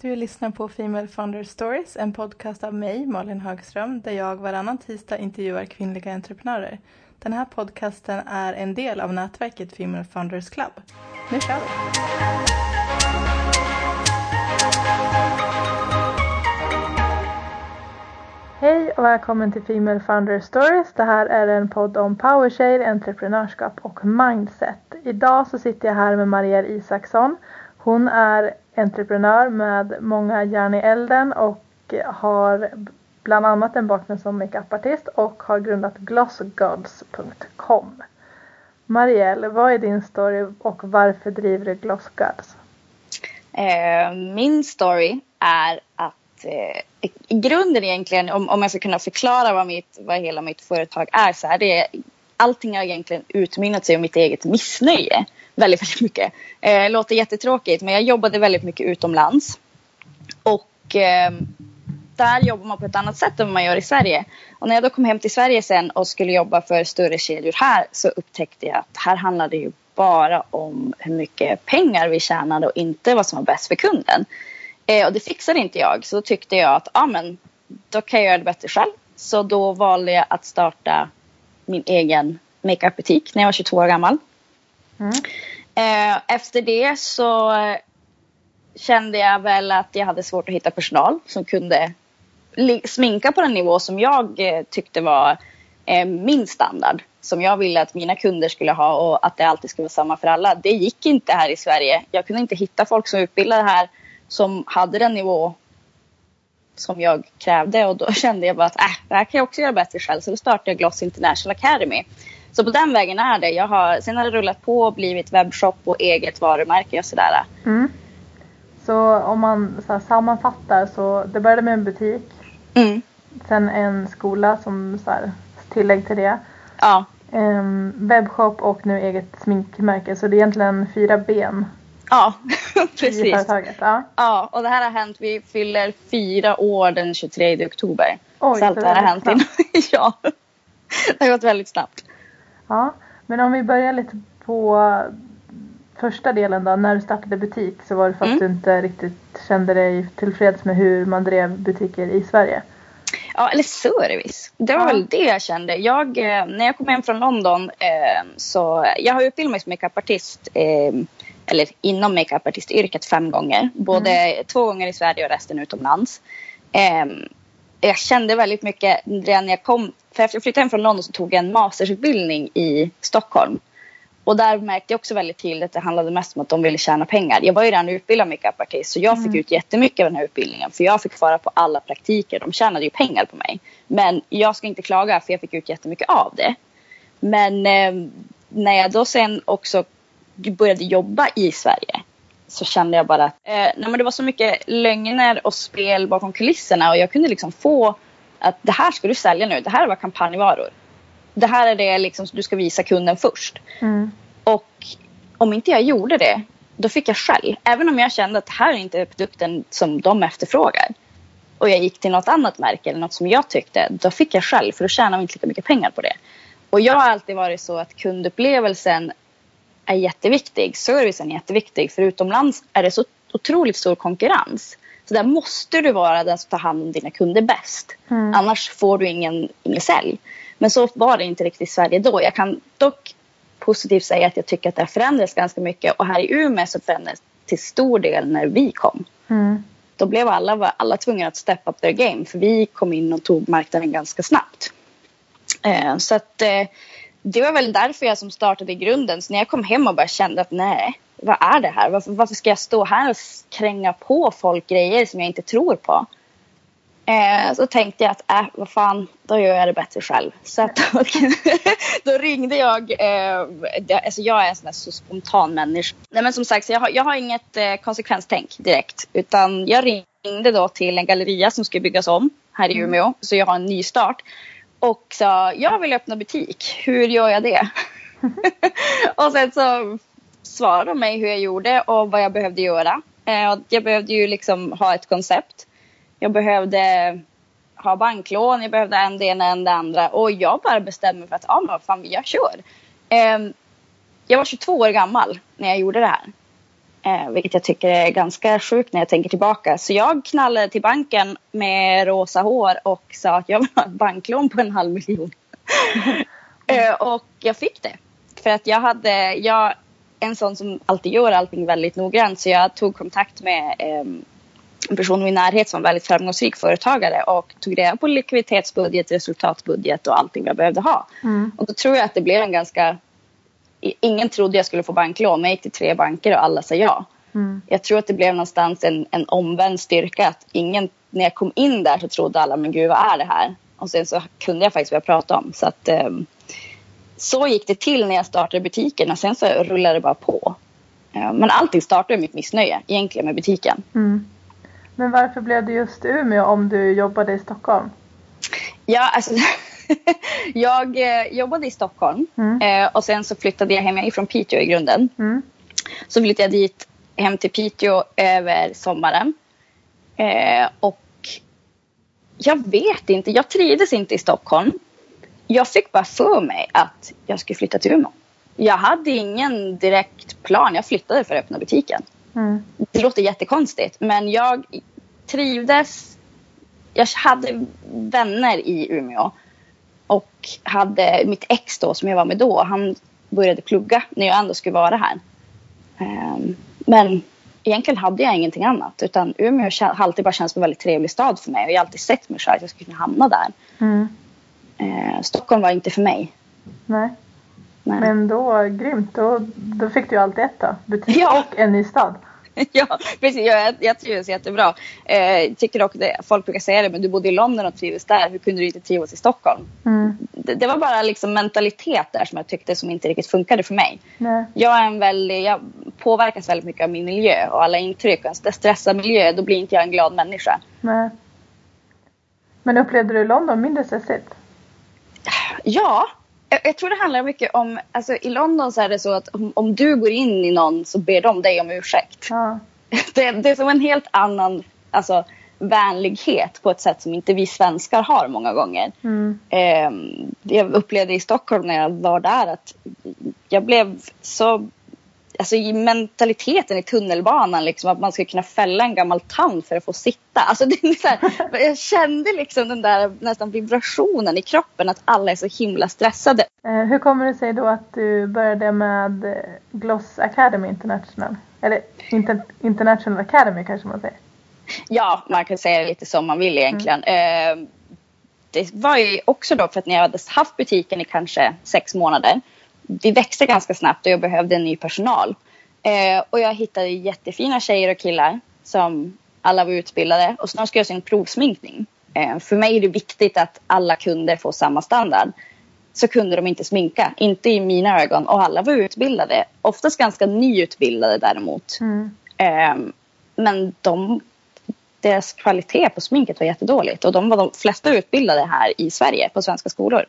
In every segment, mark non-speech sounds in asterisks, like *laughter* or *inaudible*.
Du lyssnar på Female Founder Stories, en podcast av mig, Malin Högström, där jag varannan tisdag intervjuar kvinnliga entreprenörer. Den här podcasten är en del av nätverket Female Founders Club. Nu kör vi! Hej och välkommen till Female Founder Stories. Det här är en podd om powershare, entreprenörskap och mindset. Idag så sitter jag här med Marielle Isaksson. Hon är entreprenör med många järn i elden och har bland annat en bakgrund som makeupartist och har grundat glossgods.com. Marielle, vad är din story och varför driver du Glossgods? Eh, min story är att eh, i grunden egentligen, om, om jag ska kunna förklara vad, mitt, vad hela mitt företag är, så är det allting har egentligen utmynnat sig i mitt eget missnöje väldigt, väldigt mycket. Eh, låter jättetråkigt men jag jobbade väldigt mycket utomlands. Och eh, där jobbar man på ett annat sätt än vad man gör i Sverige. Och när jag då kom hem till Sverige sen och skulle jobba för större kedjor här så upptäckte jag att här handlar det ju bara om hur mycket pengar vi tjänade och inte vad som var bäst för kunden. Eh, och det fixade inte jag så då tyckte jag att ah, men, då kan jag göra det bättre själv. Så då valde jag att starta min egen makeupbutik när jag var 22 år gammal. Mm. Eh, efter det så kände jag väl att jag hade svårt att hitta personal som kunde sminka på den nivå som jag eh, tyckte var eh, min standard. Som jag ville att mina kunder skulle ha och att det alltid skulle vara samma för alla. Det gick inte här i Sverige. Jag kunde inte hitta folk som utbildade här som hade den nivå som jag krävde och då *laughs* kände jag bara att äh, det här kan jag också göra bättre själv. Så då startade jag Gloss International Academy så på den vägen är det. Jag har, sen har det rullat på och blivit webbshop och eget varumärke och sådär. Mm. Så om man så sammanfattar så det började med en butik. Mm. Sen en skola som så här, tillägg till det. Ja. Um, webbshop och nu eget sminkmärke. Så det är egentligen fyra ben. Ja, *laughs* precis. Ja. ja, och det här har hänt. Vi fyller fyra år den 23 oktober. Oj, så allt det här har hänt innan. *laughs* ja, det har gått väldigt snabbt. Ja, men om vi börjar lite på första delen då. När du startade butik så var det för att mm. du inte riktigt kände dig tillfreds med hur man drev butiker i Sverige. Ja, eller service. Det var ja. väl det jag kände. Jag, eh, när jag kom hem från London eh, så jag har utbildat mig som makeupartist eh, eller inom makeupartistyrket fem gånger. Både mm. två gånger i Sverige och resten utomlands. Jag kände väldigt mycket redan när jag kom för efter jag flyttade hem från London så tog jag en mastersutbildning i Stockholm. Och där märkte jag också väldigt tydligt att det handlade mest om att de ville tjäna pengar. Jag var ju redan utbildad makeupartist så jag fick mm. ut jättemycket av den här utbildningen. För jag fick vara på alla praktiker. De tjänade ju pengar på mig. Men jag ska inte klaga för jag fick ut jättemycket av det. Men eh, när jag då sen också började jobba i Sverige så kände jag bara att eh, nej, men det var så mycket lögner och spel bakom kulisserna och jag kunde liksom få att det här ska du sälja nu. Det här var kampanjvaror. Det här är det liksom du ska visa kunden först. Mm. Och om inte jag gjorde det, då fick jag skäll. Även om jag kände att det här är inte produkten som de efterfrågar. Och jag gick till något annat märke eller något som jag tyckte. Då fick jag skäll för då tjänar vi inte lika mycket pengar på det. Och jag har alltid varit så att kundupplevelsen är jätteviktig. Servicen är jätteviktig. För utomlands är det så otroligt stor konkurrens. Så där måste du vara den som tar hand om dina kunder bäst. Mm. Annars får du ingen, ingen sälj. Men så var det inte riktigt i Sverige då. Jag kan dock positivt säga att jag tycker att det har förändrats ganska mycket. Och här i Umeå så förändrades till stor del när vi kom. Mm. Då blev alla, alla tvungna att step up their game. För vi kom in och tog marknaden ganska snabbt. Eh, så att eh, det var väl därför jag som startade i grunden. Så när jag kom hem och bara kände att nej, vad är det här? Varför, varför, ska jag stå här och kränga på folk grejer som jag inte tror på? Eh, så tänkte jag att, äh, vad fan, då gör jag det bättre själv. Så att, *laughs* då ringde jag, eh, alltså jag är en sån så spontan människa. Nej men som sagt, jag har, jag har inget eh, konsekvenstänk direkt. Utan jag ringde då till en galleria som ska byggas om här i mm. Umeå. Så jag har en ny start. Och sa, jag vill öppna butik, hur gör jag det? *laughs* och sen så svarade mig hur jag gjorde och vad jag behövde göra. Eh, jag behövde ju liksom ha ett koncept. Jag behövde ha banklån, jag behövde en det ena en det andra. Och jag bara bestämde mig för att ja, men fan, jag kör. Ehm, jag var 22 år gammal när jag gjorde det här. Eh, vilket jag tycker är ganska sjukt när jag tänker tillbaka. Så jag knallade till banken med rosa hår och sa att jag vill ha ett banklån på en halv miljon. *laughs* eh, och jag fick det. För att jag hade, jag en sån som alltid gör allting väldigt noggrant. Så jag tog kontakt med eh, en person i min närhet som var väldigt framgångsrik företagare och tog reda på likviditetsbudget, resultatbudget och allting jag behövde ha. Mm. Och då tror jag att det blev en ganska... Ingen trodde jag skulle få banklån, men jag gick till tre banker och alla sa ja. Mm. Jag tror att det blev någonstans en, en omvänd styrka. Att ingen, när jag kom in där så trodde alla, men gud vad är det här? Och sen så kunde jag faktiskt vad jag pratade om. Så att, um, så gick det till när jag startade butiken och sen så rullade det bara på. Uh, men allting startade med mitt missnöje egentligen med butiken. Mm. Men varför blev det just Umeå om du jobbade i Stockholm? Ja, alltså *laughs* *laughs* jag eh, jobbade i Stockholm mm. eh, och sen så flyttade jag hem. Jag är från Piteå i grunden. Mm. Så flyttade jag dit hem till Piteå över sommaren. Eh, och jag vet inte, jag trivdes inte i Stockholm. Jag fick bara för mig att jag skulle flytta till Umeå. Jag hade ingen direkt plan. Jag flyttade för att öppna butiken. Mm. Det låter jättekonstigt men jag trivdes. Jag hade vänner i Umeå. Och hade mitt ex då som jag var med då. Han började plugga när jag ändå skulle vara här. Um, men egentligen hade jag ingenting annat. Utan Umeå har alltid bara känts som en väldigt trevlig stad för mig. Och jag har alltid sett mig själv att jag skulle kunna hamna där. Mm. Uh, Stockholm var inte för mig. Nej. Nej. Men då, grymt. Då, då fick du allt detta. Butik ja. och en ny stad. *laughs* ja, precis. Jag, jag trivs jättebra. Eh, tycker dock det, folk brukar säga det, men du bodde i London och trivdes där. Hur kunde du inte trivas i Stockholm? Mm. Det, det, var bara liksom mentalitet där som jag tyckte som inte riktigt funkade för mig. Nej. Jag, är en väldigt, jag påverkas väldigt mycket av min miljö och alla intryck. Och en stressad miljö, då blir inte jag en glad människa. Nej. Men upplevde du London mindre stressigt? Ja, jag, jag, tror det handlar mycket om, alltså i London så är det så att om, om du går in i någon så ber de dig om ursäkt. Ja. *laughs* Det, det, är som en helt annan alltså, vänlighet på ett sätt som inte vi svenskar har många gånger. Mm. Eh, jag upplevde i Stockholm när jag var där att jag blev så alltså i mentaliteten i tunnelbanan liksom att man ska kunna fälla en gammal tand för att få sitta. Alltså det är så här, *laughs* jag kände liksom den där nästan vibrationen i kroppen att alla är så himla stressade. Eh, hur kommer det sig då att du började med eh, Gloss Academy International? Eller Inter International Academy kanske man säger? Ja, man kan säga lite som man vill egentligen. Mm. Eh, det var ju också då för att när jag hade haft butiken i kanske sex månader vi växte ganska snabbt och jag behövde en ny personal. Eh, och jag hittade jättefina tjejer och killar som alla var utbildade och snart ska jag göra sin provsminkning. Eh, för mig är det viktigt att alla kunder får samma standard. Så kunde de inte sminka, inte i mina ögon. Och alla var utbildade, oftast ganska nyutbildade däremot. Mm. Eh, men de, deras kvalitet på sminket var jättedåligt. Och de var de flesta utbildade här i Sverige på svenska skolor.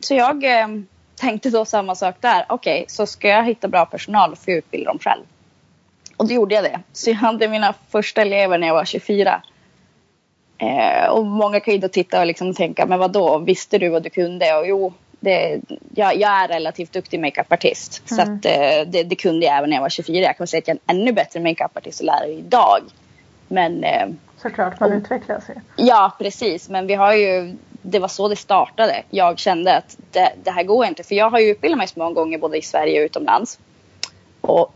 Så jag eh, tänkte då samma sak där. Okej, okay, så ska jag hitta bra personal och få utbilda dem själv. Och då gjorde jag det. Så jag hade mina första elever när jag var 24. Eh, och många kan ju då titta och liksom tänka, men vad då? visste du vad du kunde? Och jo, det, jag, jag är relativt duktig makeupartist. Mm. Så att, eh, det, det, kunde jag även när jag var 24. Jag kan säga att jag är en ännu bättre makeupartist och lärare idag. Men... Eh, Såklart, man och, utvecklas ju. Ja, precis. Men vi har ju det var så det startade. Jag kände att det, det, här går inte. För jag har ju utbildat mig så många gånger både i Sverige och utomlands. Och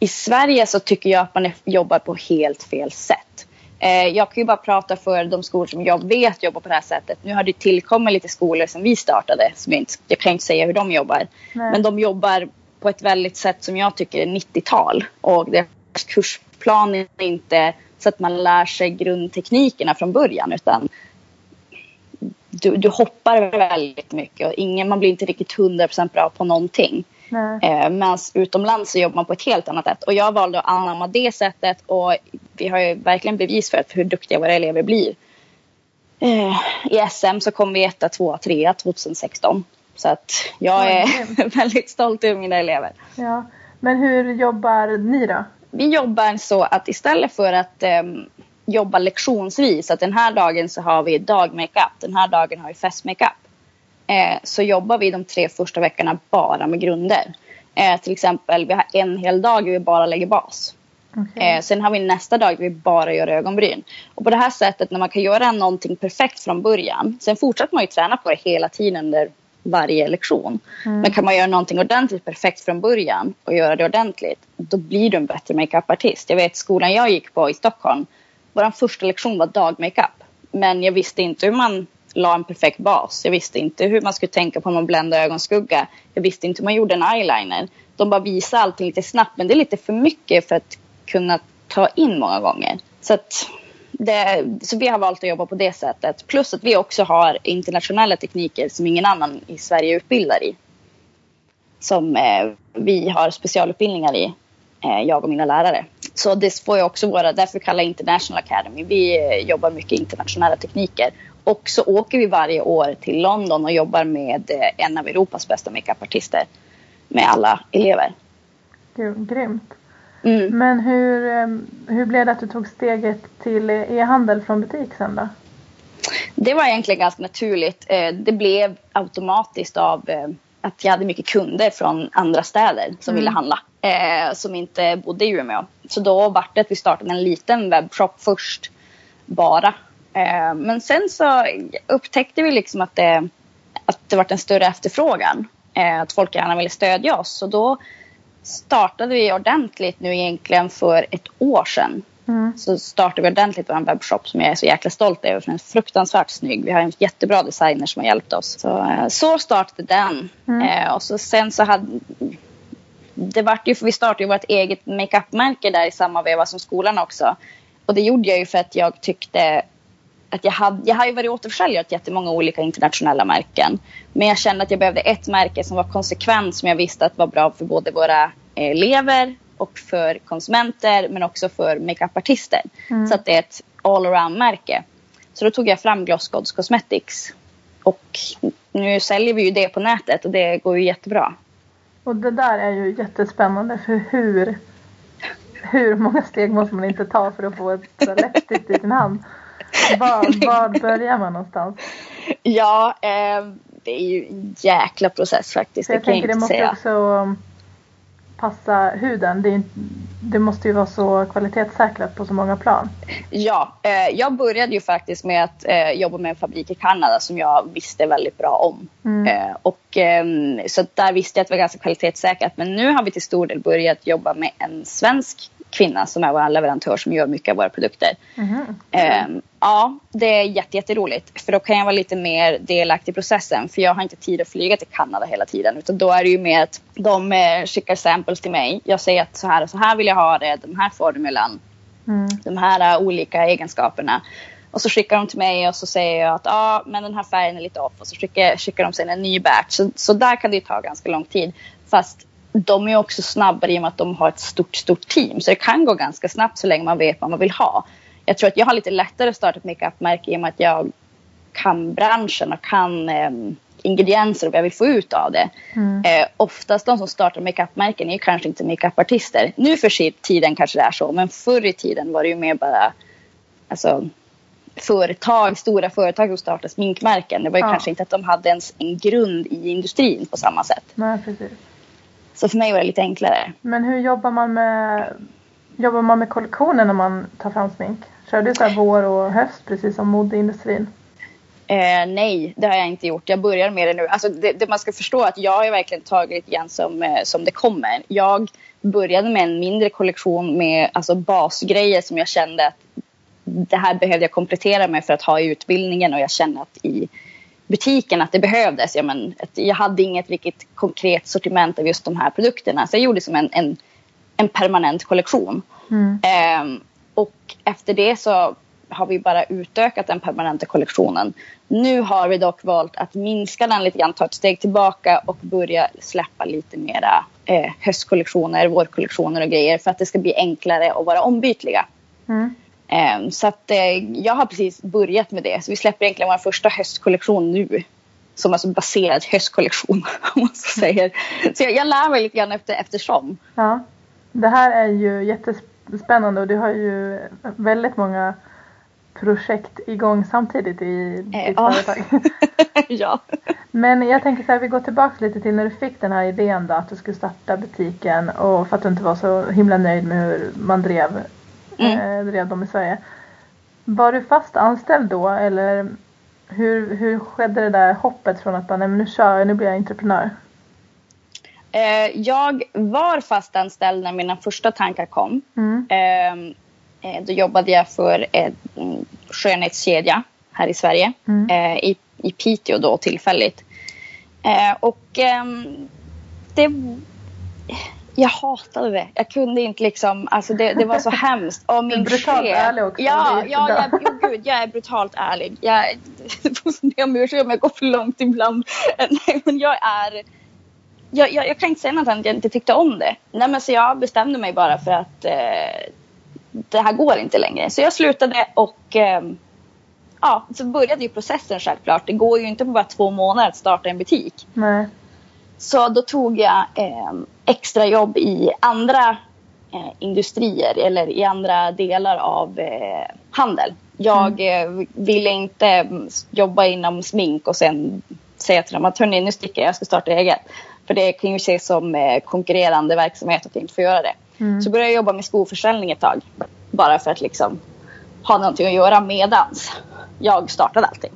i Sverige så tycker jag att man jobbar på helt fel sätt. Eh, jag kan ju bara prata för de skolor som jag vet jobbar på det här sättet. Nu har det tillkommit lite skolor som vi startade. Som jag, inte, jag kan inte säga hur de jobbar. Nej. Men de jobbar på ett väldigt sätt som jag tycker är 90-tal. Och deras kursplan är inte så att man lär sig grundteknikerna från början. Utan du, du hoppar väldigt mycket och ingen, man blir inte riktigt 100% bra på någonting. Eh, Medan utomlands så jobbar man på ett helt annat sätt. Och jag valde att anamma det sättet och vi har ju verkligen bevis för, hur duktiga våra elever blir. Eh, I SM så kom vi etta, tvåa, trea 2016. Så att jag är *laughs* väldigt stolt över mina elever. Ja. Men hur jobbar ni då? Vi jobbar så att istället för att um, jobba lektionsvis. Att den här dagen så har vi dagmakeup, den här dagen har vi festmakeup. Eh, så jobbar vi de tre första veckorna bara med grunder. Eh, till exempel, vi har en hel dag där vi bara lägger bas. Okay. Eh, sen har vi nästa dag där vi bara gör ögonbryn. Och på det här sättet när man kan göra någonting perfekt från början. Sen fortsätter man ju träna på det hela tiden under varje lektion. Mm. Men kan man göra någonting ordentligt perfekt från början och göra det ordentligt. Då blir du en bättre makeupartist. Jag vet skolan jag gick på i Stockholm. Vår första lektion var dagmakeup. Men jag visste inte hur man la en perfekt bas. Jag visste inte hur man skulle tänka på om man bländade ögonskugga. Jag visste inte hur man gjorde en eyeliner. De bara visade allting lite snabbt men det är lite för mycket för att kunna ta in många gånger. Så, att det, så vi har valt att jobba på det sättet. Plus att vi också har internationella tekniker som ingen annan i Sverige utbildar i. Som eh, vi har specialutbildningar i, eh, jag och mina lärare. Så det får ju också vara, därför kallar International Academy. Vi eh, jobbar mycket internationella tekniker. Och så åker vi varje år till London och jobbar med eh, en av Europas bästa makeupartister. Med alla elever. Gud, grymt. Mm. Men hur, ehm, hur blev det att du tog steget till e-handel från butik sen då? Det var egentligen ganska naturligt. Eh, det blev automatiskt av eh, att jag hade mycket kunder från andra städer som Mm. ville handla. eh, Som inte bodde i Umeå. Så då var det att vi startade en liten webbshop först. Bara. Eh, Men sen så upptäckte vi liksom att det, att det var en större efterfrågan. Eh, Att folk gärna ville stödja oss. Så då startade vi ordentligt nu egentligen för ett år sedan. Mm. Så startade vi ordentligt vår webbshop som jag är så jäkla stolt över. För den är fruktansvärt snygg. Vi har en jättebra designer som har hjälpt oss. Så, eh, så startade den. Mm. Eh, och så sen så hade... Det vart ju, för vi startade ju vårt eget makeupmärke där i samma veva som skolan också. Och det gjorde jag ju för att jag tyckte att jag, hade, jag har ju varit återförsäljare åt jättemånga olika internationella märken. Men jag kände att jag behövde ett märke som var konsekvent som jag visste att var bra för både våra elever och för konsumenter men också för makeupartister. Mm. Så att det är ett all-around-märke. Så då tog jag fram Gloss Gods Cosmetics. Och nu säljer vi ju det på nätet och det går ju jättebra. Och det där är ju jättespännande för hur, hur många steg måste man inte ta för att få ett så läppstift i sin hand? Var, *laughs* var börjar man någonstans? Ja, eh, det är ju en jäkla process faktiskt. För jag det tänker det måste säga. också passa huden. Det, inte- det måste ju vara så kvalitetssäkrat på så många plan. Ja, eh, jag började ju faktiskt med att eh, jobba med en fabrik i Kanada som jag visste väldigt bra om. Mm. Eh, och, ehm, så där visste jag att det var ganska kvalitetssäkrat. Men nu har vi till stor del börjat jobba med en svensk kvinna som är vår leverantör som gör mycket av våra produkter. Mhm. Ehm, ja, det är jätte, jätteroligt. För då kan jag vara lite mer delaktig i processen. För jag har inte tid att flyga till Kanada hela tiden. Utan då är det ju mer att de eh, skickar samples till mig. Jag säger att så här och så här vill jag ha det. Den här formulan Mm. de här uh, olika egenskaperna. Och så skickar de till mig och så säger jag att ja, ah, men den här färgen är lite off. Och så skickar, skickar de sen en ny batch. Så, så där kan det ju ta ganska lång tid. Fast de är också snabbare i och med att de har ett stort, stort team. Så det kan gå ganska snabbt så länge man vet vad man vill ha. Jag tror att jag har lite lättare att starta ett makeupmärke i och med att jag kan branschen och kan ehm, ingredienser och vad jag vill få ut av det. Mm. Eh, oftast de som startar makeupmärken är ju kanske inte makeupartister. Nu för tiden kanske det är så, men förr i tiden var det ju mer bara alltså, företag, stora företag som startade sminkmärken. Det var ju Ja. kanske inte att de hade ens en grund i industrin på samma sätt. Nej, precis. Så för mig var det lite enklare. Men hur jobbar man med Jobbar man med kollektioner när man tar fram smink? Kör du så här vår och höst precis som modeindustrin? Eh, nej, det har jag inte gjort. Jag börjar med det nu. Alltså, det, det man ska förstå är att jag har verkligen tagit grann som, eh, som det kommer. Jag började med en mindre kollektion med alltså, basgrejer som jag kände att det här behövde jag komplettera med för att ha i utbildningen och jag kände att i butiken att det behövdes. Ja, men, att jag hade inget riktigt konkret sortiment av just de här produkterna. Så jag gjorde som en, en, en permanent kollektion. Mm. Ehm, och efter det så har vi bara utökat den permanenta kollektionen. Nu har vi dock valt att minska den lite grann, ta ett steg tillbaka och börja släppa lite mera eh, höstkollektioner, vårkollektioner och grejer för att det ska bli enklare att vara ombytliga. Mm. Ehm, så att eh, jag har precis börjat med det. Så vi släpper egentligen vår första höstkollektion nu. Som alltså baserad höstkollektion *laughs* om man så säger. Så jag, jag lär mig lite grann efter, eftersom. Ja. Det här är ju jättespännande och du har ju väldigt många projekt igång samtidigt i Eh, ditt ja. företag. *laughs* ja. Men jag tänker så här, vi går tillbaka lite till när du fick den här idén då att du skulle starta butiken och för att du inte var så himla nöjd med hur man drev, Mm. eh, drev dem i Sverige. Var du fast anställd då eller hur, hur skedde det där hoppet från att bara, nej men nu kör jag, nu blir jag entreprenör? Eh, jag var fastanställd när mina första tankar kom. Mm. Ehm, eh, då jobbade jag för en skönhetskedja här i Sverige. Mm. Eh, i, I Piteå då tillfälligt. Eh, och ehm, det... Jag hatade det. Jag kunde inte liksom... Alltså det, det var så *laughs* hemskt. Och min brutalt chef- ärlig också, Ja, är ja jag, jo, gud, jag är brutalt ärlig. Jag *laughs* får be om ursäkt om jag går för långt ibland. *laughs* Nej, men jag är jag, jag, jag kan inte säga något annat, jag inte tyckte om det. Nej, men så jag bestämde mig bara för att eh, det här går inte längre. Så jag slutade och eh, ja, så började ju processen självklart. Det går ju inte på bara två månader att starta en butik. Nej. Så då tog jag eh, extra jobb i andra eh, industrier eller i andra delar av eh, handel. Jag eh, ville inte mm, jobba inom smink och sen säga till dem att hörni, nu sticker jag, jag ska starta eget. För det kan ju ses som eh, konkurrerande verksamhet att inte få göra det. Mm. Så började jag jobba med skoförsäljning ett tag. Bara för att liksom ha någonting att göra medans jag startade allting.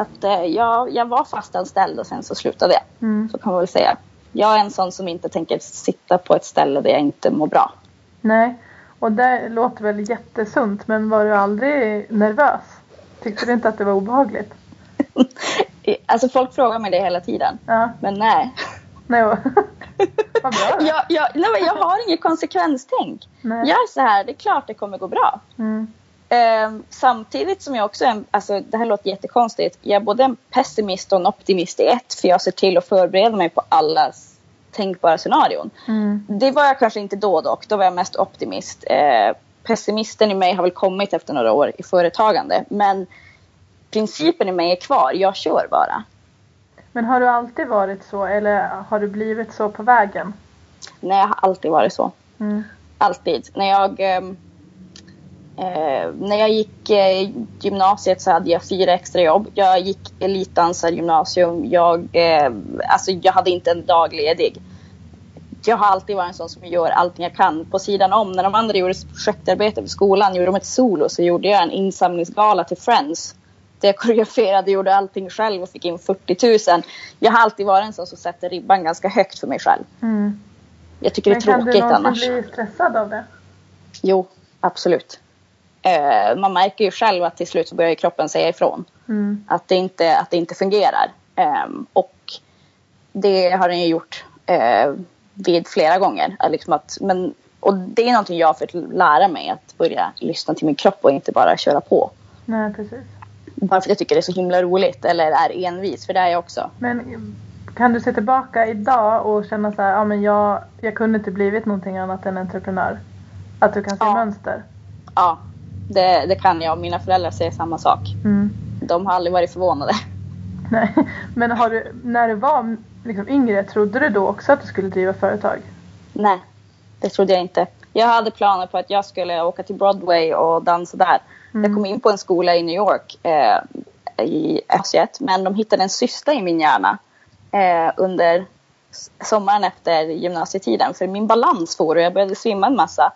Så att eh, jag, jag var fastanställd och sen så slutade jag. Mm. Så kan man väl säga. Jag är en sån som inte tänker sitta på ett ställe där jag inte mår bra. Nej. Och det låter väl jättesunt men var du aldrig nervös? Tyckte du inte att det var obehagligt? *laughs* alltså folk frågar mig det hela tiden. Ja. Men nej. Nej. *laughs* vad- bra. Jag, jag, nej jag har inget konsekvenstänk. Nej. Jag är så här, det är klart det kommer gå bra. Mm. Eh, samtidigt som jag också är, en- alltså det här låter jättekonstigt, jag är både en pessimist och en optimist i ett. För jag ser till att förbereda mig på alla tänkbara scenarion. Mm. Det var jag kanske inte då dock, då var jag mest optimist. Eh, pessimisten i mig har väl kommit efter några år i företagande. Men principen i mig är kvar, jag kör bara. Men har du alltid varit så eller har du blivit så på vägen? Nej, jag har alltid varit så. Mm. Alltid. När jag, ehm, eh, när jag gick eh, gymnasiet så hade jag fyra extra jobb. Jag gick elitdansargymnasium. Jag, eh, alltså, jag hade inte en dag ledig. Jag har alltid varit en sån som gör allting jag kan på sidan om. När de andra gjorde projektarbete för skolan, gjorde de ett solo, så gjorde jag en insamlingsgala till Friends. Där jag koreograferade, gjorde allting själv och fick in 40 000. Jag har alltid varit en sån som sätter ribban ganska högt för mig själv. Mm. Jag tycker Men det är kan du tråkigt någonsin annars. bli stressad av det? Jo, absolut. Eh, man märker ju själv att till slut så börjar kroppen säga ifrån. Mm. Att det inte, att det inte fungerar. Ehm, och det har den ju gjort eh, vid flera gånger. Eh, Liksom att, men, och det är någonting jag har fått lära mig. Att börja lyssna till min kropp och inte bara köra på. Nej precis. Bara för att jag tycker det är så himla roligt. Eller är envis, för det är jag också. Men kan du se tillbaka idag och känna så här, ja men jag, jag kunde inte blivit någonting annat än entreprenör? Att du kan se Ja. mönster? Ja, det, det kan jag. Mina föräldrar säger samma sak. Mm. De har aldrig varit förvånade. Nej. Men har du, när du var liksom yngre, trodde du då också att du skulle driva företag? Nej, det trodde jag inte. Jag hade planer på att jag skulle åka till Broadway och dansa där. Mm. Jag kom in på en skola i New York eh, i Östjet, men de hittade en cysta i min hjärna eh, under sommaren efter gymnasietiden. För min balans for och jag började svimma en massa.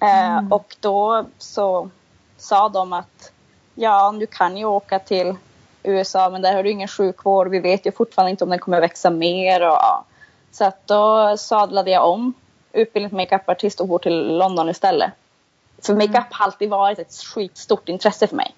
Eh, Mm. Och då så sa de att ja, du kan ju åka till USA men där har du ingen sjukvård. Vi vet ju fortfarande inte om den kommer växa mer. Och, ja. Så att då sadlade jag om utbildning till makeupartist och går till London istället. För makeup har alltid varit ett skitstort intresse för mig.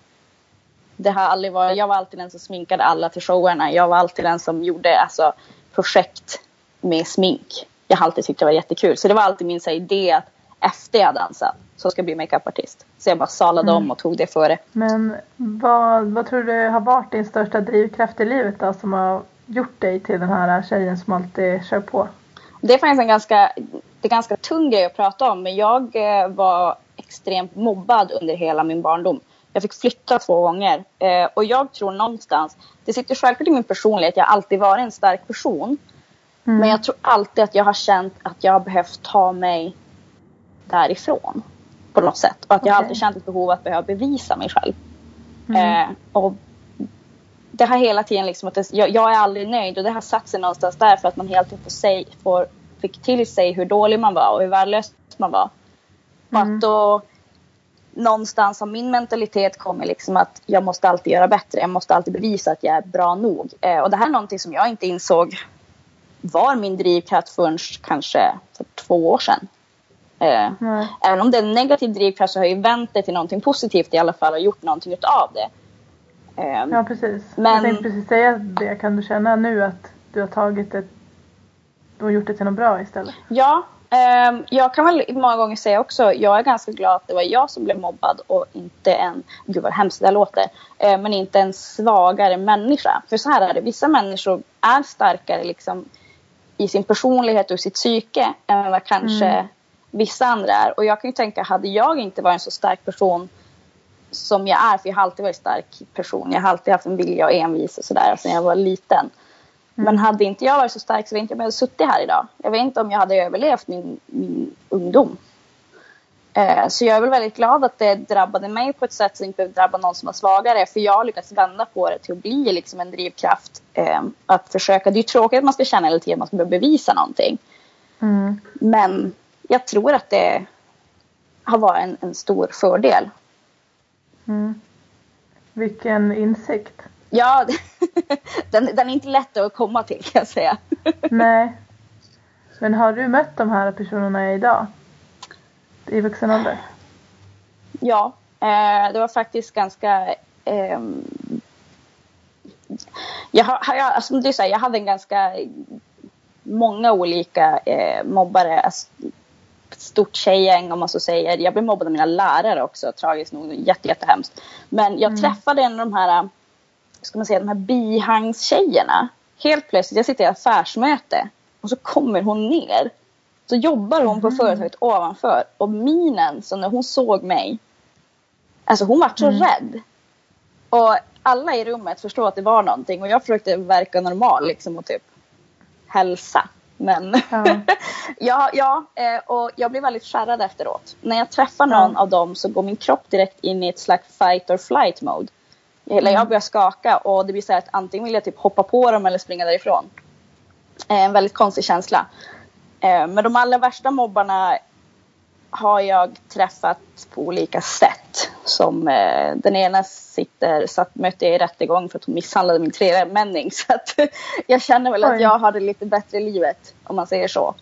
Det har aldrig varit, jag var alltid den som sminkade alla till showerna. Jag var alltid den som gjorde alltså, projekt med smink. Jag har alltid tyckt det var jättekul. Så det var alltid min så idé att efter jag dansat så ska bli makeupartist. Så jag bara salade Mm. om och tog det före. Men vad, vad tror du har varit din största drivkraft i livet då som har gjort dig till den här tjejen som alltid kör på? Det är faktiskt en ganska, det är ganska tung grej att prata om. Men jag eh, var extremt mobbad under hela min barndom. Jag fick flytta två gånger. Eh, och jag tror någonstans, det sitter självklart i min personlighet, jag har alltid varit en stark person. Mm. Men jag tror alltid att jag har känt att jag har behövt ta mig därifrån. På något sätt. Och att jag okay. alltid känt ett behov att behöva bevisa mig själv. Mm. Eh, och det har hela tiden liksom att det, jag, jag, är aldrig nöjd och det har satt sig någonstans där för att man får, sig, får fick till sig hur dålig man var och hur värdelös man var. Mm. Och att då någonstans har min mentalitet kommit liksom att jag måste alltid göra bättre. Jag måste alltid bevisa att jag är bra nog. Eh, och det här är någonting som jag inte insåg var min drivkraft förrän kanske för två år sedan. Eh, mm. Även om det är en negativ drivkraft så har jag vänt det till någonting positivt i alla fall och gjort någonting av det. Eh, ja precis. Men... Jag tänkte precis säga det. Kan du känna nu att du har tagit det och gjort det till något bra istället? Ja, Um, jag kan väl många gånger säga också, jag är ganska glad att det var jag som blev mobbad och inte en, gud vad hemskt det låter, uh, men inte en svagare människa. För så här är det, vissa människor är starkare liksom i sin personlighet och sitt psyke än vad kanske mm. Vissa andra är. Och jag kan ju tänka, hade jag inte varit en så stark person som jag är, för jag har alltid varit en stark person, jag har alltid haft en vilja och envis och sådär sedan jag var liten. Men hade inte jag varit så stark så vet inte om jag hade suttit här idag. Jag vet inte om jag hade överlevt min, min ungdom. Eh, så jag är väl väldigt glad att det drabbade mig på ett sätt som inte behöver drabba någon som är svagare. För jag har lyckats vända på det till att bli liksom en drivkraft. Eh, att försöka, det är ju tråkigt att man ska känna hela tiden att man ska behöva bevisa någonting. Mm. Men jag tror att det har varit en, en stor fördel. Mm. Vilken insikt. Ja, *laughs* den, den är inte lätt att komma till kan jag säga. *laughs* Nej. Men har du mött de här personerna idag? I vuxen ålder? Ja, eh, det var faktiskt ganska... Eh, jag, har, jag, alltså, det är så här, jag hade en ganska många olika eh, mobbare. Alltså, stort tjejgäng om man så säger. Jag blev mobbad av mina lärare också, tragiskt nog. Jätte, jättehemskt. Men jag mm. träffade en av de här ska man säga, de här bihangstjejerna. Helt plötsligt, jag sitter i affärsmöte och så kommer hon ner. Så jobbar hon på mm. företaget ovanför och minen, så när hon såg mig, alltså hon var så mm. rädd. Och alla i rummet förstod att det var någonting och jag försökte verka normal liksom och typ hälsa. Men ja, *laughs* ja, ja eh, och jag blev väldigt skärrad efteråt. När jag träffar någon ja. av dem så går min kropp direkt in i ett slags fight or flight mode. Hela jag mm. börjar skaka och det blir så att antingen vill jag typ hoppa på dem eller springa därifrån. Eh, en väldigt konstig känsla. Eh, men de allra värsta mobbarna har jag träffat på olika sätt. Som eh, den ena sitter, satt, mötte jag i rättegång för att hon misshandlade min tremänning. *laughs* Så att jag känner väl Oj. att jag har det lite bättre i livet om man säger så.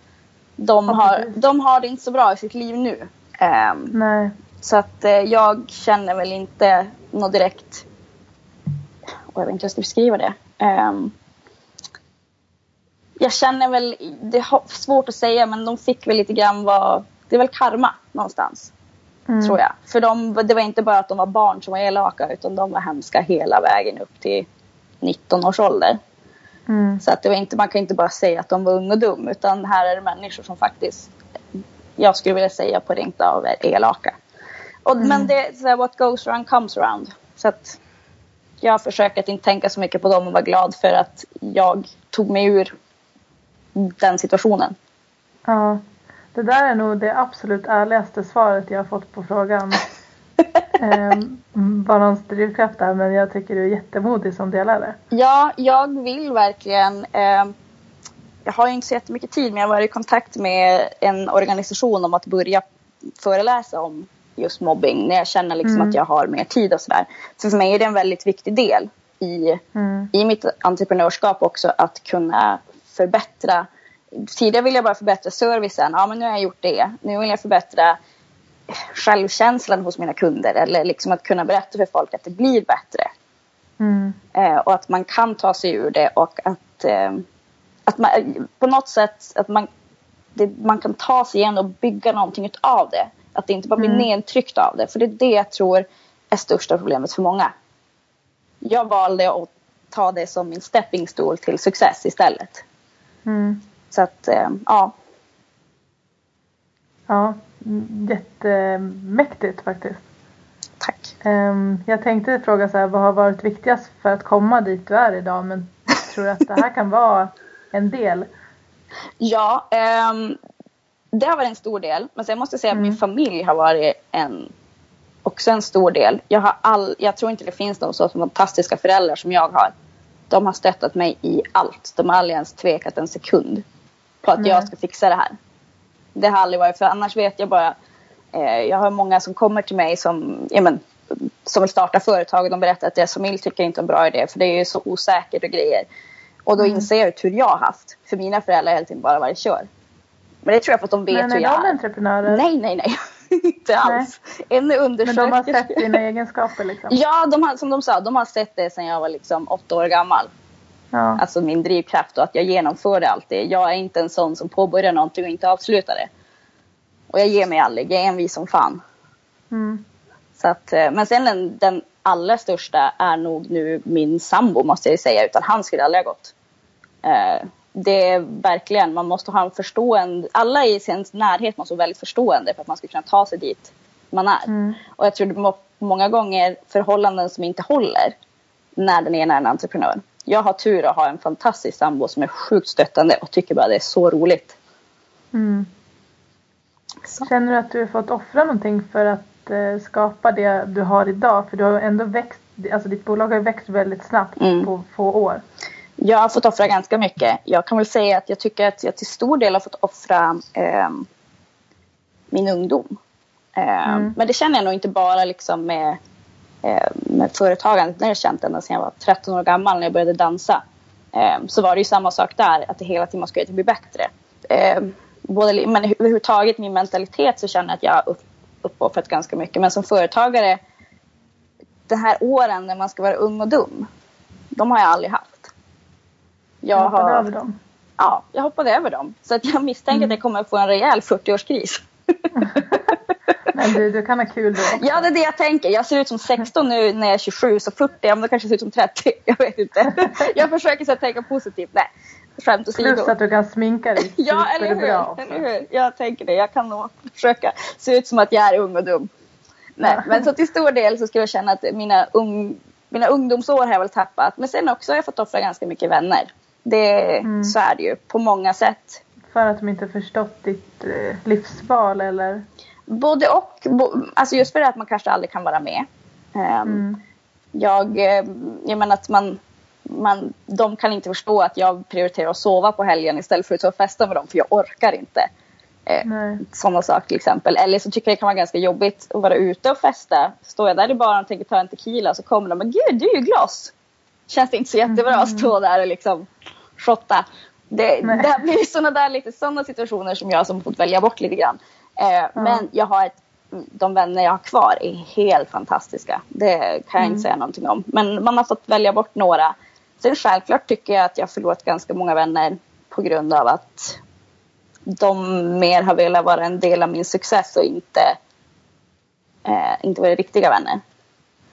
De har, de har det inte så bra i sitt liv nu. Um, Nej. Så att uh, jag känner väl inte något direkt och jag vet inte hur jag ska beskriva det. Um, jag känner väl, det är svårt att säga men de fick väl lite grann vad, det är väl karma någonstans. Mm. Tror jag. För de, det var inte bara att de var barn som var elaka utan de var hemska hela vägen upp till 19 års ålder. Mm. Så att det var inte, man kan inte bara säga att de var ung och dum utan här är det människor som faktiskt jag skulle vilja säga på rent av är elaka. Och, mm. Men det är så här, what goes around comes around. Så att jag försöker att inte tänka så mycket på dem och vara glad för att jag tog mig ur den situationen. Ja, det där är nog det absolut ärligaste svaret jag har fått på frågan. *laughs* eh, vad någons drivkraft är, men jag tycker du är jättemodig som delar det. Ja, jag vill verkligen. Eh, jag har inte så jättemycket tid, men jag varit i kontakt med en organisation om att börja föreläsa om just mobbing när jag känner liksom mm. att jag har mer tid och sådär. Så för mig är det en väldigt viktig del i, mm. i mitt entreprenörskap också att kunna förbättra. Tidigare ville jag bara förbättra servicen. Ja, men nu har jag gjort det. Nu vill jag förbättra självkänslan hos mina kunder eller liksom att kunna berätta för folk att det blir bättre. Mm. Eh, och att man kan ta sig ur det och att, eh, att man på något sätt att man, det, man kan ta sig igenom och bygga någonting av det. Att det inte bara blir mm. nedtryckt av det. För det är det jag tror är största problemet för många. Jag valde att ta det som min stepping stool till success istället. Mm. Så att, eh, ja. Ja, jättemäktigt faktiskt. Tack. Um, jag tänkte fråga så här, vad har varit viktigast för att komma dit du är idag? Men tror du att det här kan vara en del? Ja, um, det har varit en stor del. Men sen måste jag säga mm. att min familj har varit en, också en stor del. Jag, har all, jag tror inte det finns någon så fantastiska föräldrar som jag har. De har stöttat mig i allt. De har aldrig ens tvekat en sekund på att Nej. jag ska fixa det här. Det har aldrig varit, för annars vet jag bara eh, jag har många som kommer till mig som, ja, men, som vill starta företag och de berättar att deras familj tycker inte är en bra idé för det är så osäkert och grejer. Och då mm. inser jag hur tur jag har haft. För mina föräldrar har hela tiden bara varit kör. Men det tror jag för att de vet Men hur jag är. Men är de entreprenörer? Nej, nej, nej. *laughs* inte alls. Nej. En undersöker. Men de har sett dina egenskaper liksom? Ja, de har, som de sa, de har sett det sedan jag var liksom åtta år gammal. Ja. Alltså min drivkraft och att jag genomförde allt det. Jag är inte en sån som påbörjar någonting och inte avslutar det. Och jag ger mig aldrig. Jag är envis som fan. Mm. Så att, eh, men sen den, den allra största är nog nu min sambo måste jag säga. Utan han skulle aldrig ha gått. Uh, det är verkligen, man måste ha en förstående, alla i sin närhet måste vara väldigt förstående för att man ska kunna ta sig dit man är. Mm. Och jag tror det är många gånger förhållanden som inte håller när den ena är en entreprenör. Jag har tur att ha en fantastisk sambo som är sjukt stöttande och tycker bara det är så roligt. Mm. Så. Känner du att du har fått offra någonting för att eh, skapa det du har idag? För du har ändå växt, alltså ditt bolag har växt väldigt snabbt mm. på få år. Jag har fått offra ganska mycket. Jag kan väl säga att jag tycker att jag till stor del har fått offra eh, min ungdom. Eh, mm. Men det känner jag nog inte bara liksom med, med företagandet. Det har jag känt ända sedan jag var 13 år gammal när jag började dansa. Ehm, så var det ju samma sak där, att det hela tiden måste bli bättre. Ehm, både, men överhuvudtaget min mentalitet så känner jag att jag har upp, uppoffrat ganska mycket. Men som företagare, de här åren när man ska vara ung och dum, de har jag aldrig haft. Jag hoppade har, över dem? Ja, jag hoppade över dem. Så att jag misstänker mm. att jag kommer att få en rejäl 40-årskris. *laughs* Men du, du kan ha kul då också. Ja, det är det jag tänker. Jag ser ut som 16 nu när jag är 27, så 40, ja, men då kanske jag ser ut som 30. *laughs* Jag vet inte. Jag försöker så att tänka positivt. Nej, skämt åsido. Plus att du kan sminka dig *laughs* Ja, eller hur? eller hur? Jag tänker det. Jag kan nog försöka se ut som att jag är ung och dum. Nej, ja. men så till stor del så skulle jag känna att mina, ung, mina ungdomsår har jag väl tappat. Men sen också har jag fått offra ganska mycket vänner. Det, mm. Så är det ju på många sätt. För att de inte förstått ditt eh, livsval eller? Både och. Bo, alltså just för det att man kanske aldrig kan vara med. Um, mm. Jag, eh, jag menar att man, man, de kan inte förstå att jag prioriterar att sova på helgen istället för att ta och festa med dem för jag orkar inte. Eh, sådana saker till exempel. Eller så tycker jag det kan vara ganska jobbigt att vara ute och festa. Står jag där i baren och tänker ta en tequila så kommer de och gud du är ju gloss. Känns det inte så jättebra mm. att stå där och liksom shotta. Det, det blir sådana där lite sådana situationer som jag som fått välja bort lite grann. Mm. Men jag har ett, de vänner jag har kvar är helt fantastiska. Det kan jag mm. inte säga någonting om. Men man har fått välja bort några. Sen självklart tycker jag att jag förlorat ganska många vänner på grund av att de mer har velat vara en del av min success och inte, eh, inte vara riktiga vänner.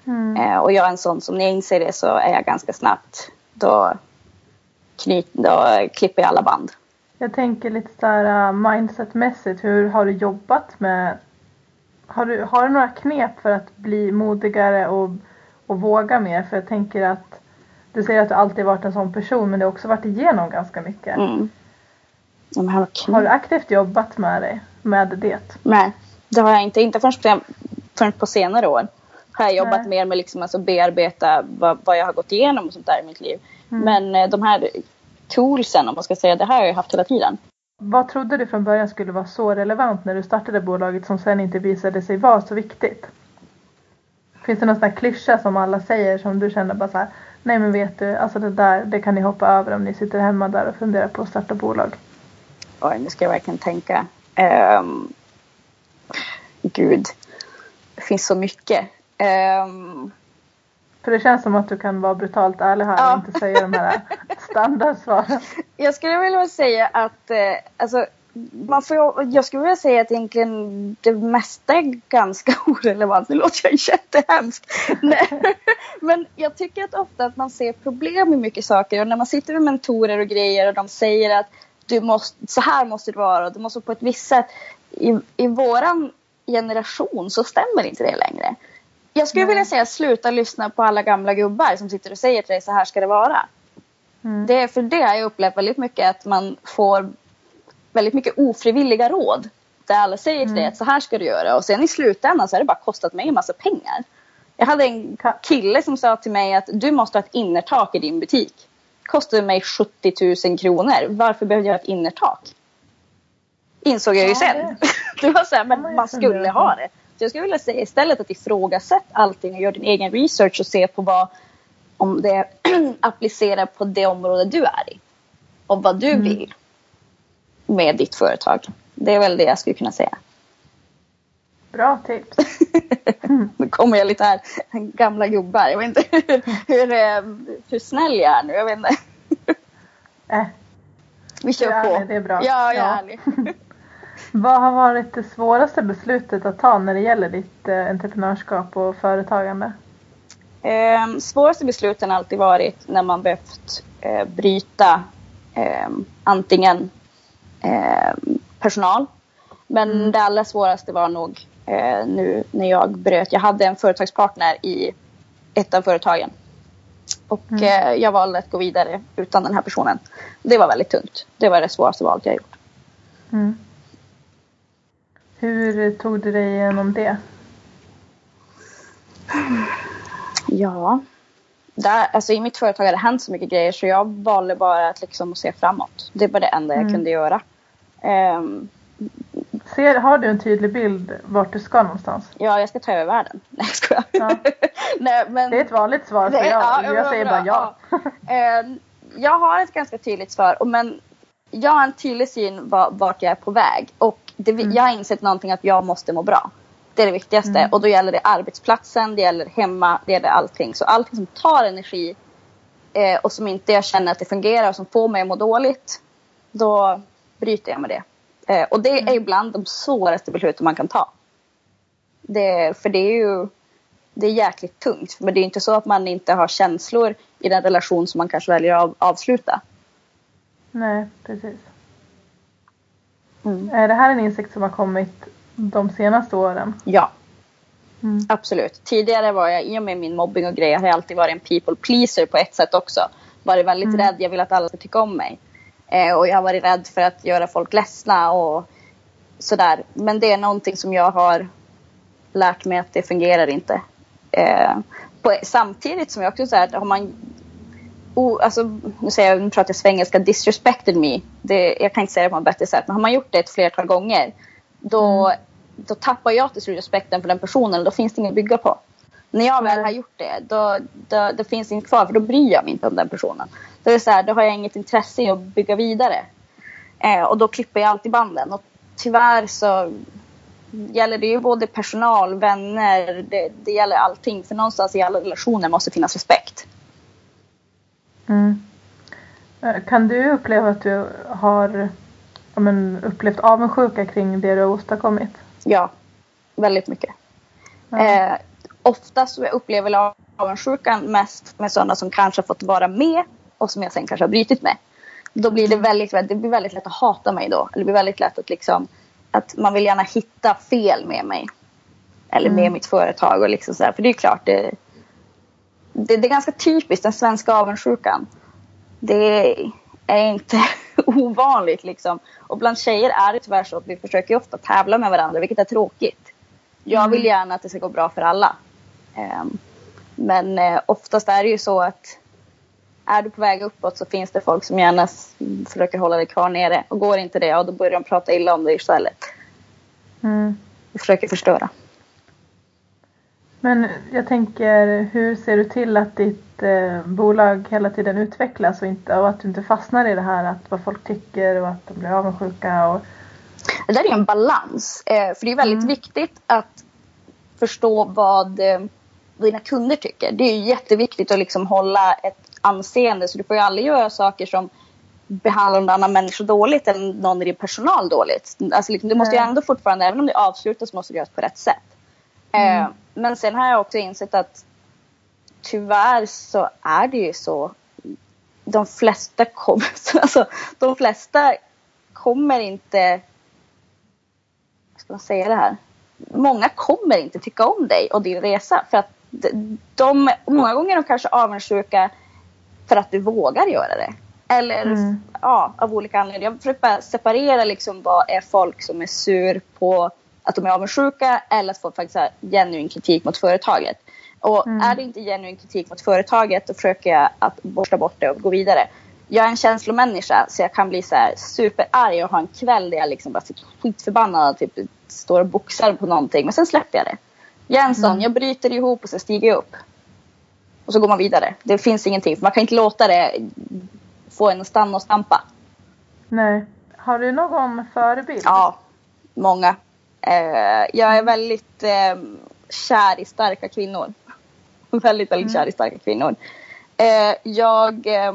Mm. Eh, och jag är en sån som när jag inser det så är jag ganska snabbt. Då knyt, då klipper jag alla band. Jag tänker lite så här uh, mindsetmässigt, hur har du jobbat med har du, har du några knep för att bli modigare och, och våga mer? För jag tänker att du säger att du alltid varit en sån person men du har också varit igenom ganska mycket. Mm. har, du aktivt jobbat med dig, med det? Nej, det har jag inte. Inte förrän på, förrän på senare år har jag jobbat Nej. mer med liksom alltså bearbeta vad, vad jag har gått igenom och sånt där i mitt liv. Mm. Men eh, de här toolsen, om man ska säga, det här har jag haft hela tiden. Vad trodde du från början skulle vara så relevant när du startade bolaget som sen inte visade sig vara så viktigt? Finns det någon sån här klyscha som alla säger som du känner bara så här, nej men vet du, alltså det där, det kan ni hoppa över om ni sitter hemma där och funderar på att starta bolag? Oj, nu ska jag verkligen tänka. Um, gud, det finns så mycket. Um, för det känns som att du kan vara brutalt ärlig här och inte säga de här *laughs* standardsvaren. Jag skulle vilja säga att eh, alltså, man får, jag skulle vilja säga att egentligen det mesta är ganska *laughs* orelevant. Nu låter jag jättehemsk. *laughs* Men jag tycker att ofta att man ser problem i mycket saker och när man sitter med mentorer och grejer och de säger att du måste, så här måste det vara och du måste på ett visst sätt. I, i våran generation så stämmer inte det längre. Jag skulle vilja säga sluta lyssna på alla gamla gubbar som sitter och säger till dig så här ska det vara. Mm. Det är för det jag upplevt väldigt mycket att man får väldigt mycket ofrivilliga råd. Där alla säger till dig Mm. att så här ska du göra och sen i slutändan så har det bara kostat mig en massa pengar. Jag hade en kille som sa till mig att du måste ha ett innertak i din butik. Kostade mig 70 000 kronor. Varför behövde jag ha ett innertak? Insåg jag ju sen. *laughs* Det var så här, men man skulle ha det. Så jag skulle vilja säga istället att ifrågasätt allting och gör din egen research och se på vad om det *clears throat* applicerar på det område du är i. Och vad du Mm. vill med ditt företag. Det är väl det jag skulle kunna säga. Bra tips. *laughs* Nu kommer jag lite här, gamla gubbar. Jag vet inte hur, *laughs* hur, eh, hur snäll jag är nu. Jag vet inte. Äh, Vi kör är på. ärlig, det är bra. Ja, jag är Ja. ärlig. *laughs* vad har varit det svåraste beslutet att ta när det gäller ditt eh, entreprenörskap och företagande? Eh, svåraste besluten har alltid varit när man behövt eh, bryta eh, antingen eh, personal. Men Mm. det allra svåraste var nog eh, nu när jag bröt. Jag hade en företagspartner i ett av företagen. Och Mm. eh, jag valde att gå vidare utan den här personen. Det var väldigt tungt. Det var det svåraste valet jag gjort. Mm. Hur tog du dig igenom det? Ja. Där, alltså I mitt företag har det hänt så mycket grejer så jag valde bara att liksom se framåt. Det var det enda jag Mm. kunde göra. Ehm, Ser, har du en tydlig bild vart du ska någonstans? ja, jag ska ta över världen. *laughs* Nej, jag skojar. Ja. *laughs* Nej, men, Det är ett vanligt svar så jag, ja, jag ja, säger bara ja. Ehm, jag har ett ganska tydligt svar. Men jag har en tydlig syn va- vart jag är på väg. Och det, Mm. jag har insett någonting att jag måste må bra. Det är det viktigaste. Mm. Och då gäller det arbetsplatsen, det gäller hemma, det gäller allting. Så allting som tar energi eh, och som inte jag känner att det fungerar och som får mig att må dåligt. Då bryter jag med det. Eh, och det Mm. är ibland de svåraste besluten man kan ta. Det, för det är ju det är jäkligt tungt. Men det är inte så att man inte har känslor i den relation som man kanske väljer att av, avsluta. Nej, precis. Mm. Är det här en insikt som har kommit de senaste åren? Ja, Mm. absolut. Tidigare var jag, i och med min mobbing och grejer, har jag alltid varit en people pleaser på ett sätt också. Varit väldigt Mm. rädd, jag vill att alla ska tycka om mig. Eh, och jag har varit rädd för att göra folk ledsna och sådär. Men det är någonting som jag har lärt mig att det fungerar inte. Eh, på, samtidigt som jag också säger har man o, alltså, nu säger jag, nu pratar jag svengelska, disrespected me. Det, jag kan inte säga det på ett bättre sätt. Men har man gjort det ett flertal gånger då, då tappar jag till slut respekten för den personen och då finns det inget att bygga på. När jag väl Nej. har gjort det då, då, då finns det inget kvar för då bryr jag mig inte om den personen. Då, är det så här, då har jag inget intresse i att bygga vidare. Eh, och då klipper jag alltid banden. Och tyvärr så gäller det ju både personal, vänner, det, det gäller allting. För någonstans i alla relationer måste finnas respekt. Mm. Eh, Kan du uppleva att du har ja, men, upplevt avundsjuka kring det du har åstadkommit? Ja, väldigt mycket. Ja. Eh, oftast upplever jag avundsjukan mest med sådana som kanske har fått vara med och som jag sen kanske har brutit med. Då blir det väldigt, det blir väldigt lätt att hata mig då. Eller det blir väldigt lätt att liksom att man vill gärna hitta fel med mig. Eller med Mm. mitt företag och liksom sådär. För det är klart, det, det, det är ganska typiskt den svenska avundsjukan. Det är inte *laughs* ovanligt liksom. Och bland tjejer är det tyvärr så att vi försöker ofta tävla med varandra, vilket är tråkigt. Jag vill Mm. gärna att det ska gå bra för alla. Ehm, men eh, oftast är det ju så att är du på väg uppåt så finns det folk som gärna försöker hålla dig kvar nere. Och går inte det, ja, då börjar de prata illa om dig istället. Mm. Och försöker förstöra. Men jag tänker, hur ser du till att ditt eh, bolag hela tiden utvecklas och, inte, och att du inte fastnar i det här att vad folk tycker och att de blir avundsjuka? Och, Det där är en balans. Eh, för det är väldigt Mm. viktigt att förstå vad eh, dina kunder tycker. Det är jätteviktigt att liksom hålla ett anseende. Så du får ju aldrig göra saker som behandlar någon annan människa dåligt eller någon i din personal dåligt. Alltså liksom, du måste ju ändå fortfarande, även om det avslutas, måste du göra det på rätt sätt. Mm. Eh, men sen har jag också insett att tyvärr så är det ju så. De flesta kommer, *laughs* alltså, de flesta kommer inte hur ska man säga det här? Många kommer inte tycka om dig och din resa. För att de, de många gånger är de kanske avundsjuka för att du vågar göra det. Eller Mm. ja, av olika anledningar. Jag försöker bara separera liksom vad är folk som är sur på att de är avundsjuka eller att folk faktiskt genuin kritik mot företaget. Och Mm. är det inte genuin kritik mot företaget då försöker jag att borsta bort det och gå vidare. Jag är en känslomänniska så jag kan bli så här superarg och ha en kväll där jag liksom bara sitter skitförbannad och typ står och boxar på någonting. Men sen släpper jag det. Jag är en sån, Mm. jag bryter ihop och så stiger jag upp. Och så går man vidare. Det finns ingenting. För man kan inte låta det få en att stanna och stampa. Nej. Har du någon förebild? Ja, många. Eh, jag är väldigt eh, kär i starka kvinnor. *laughs* väldigt, väldigt kär i starka kvinnor. Eh, jag eh,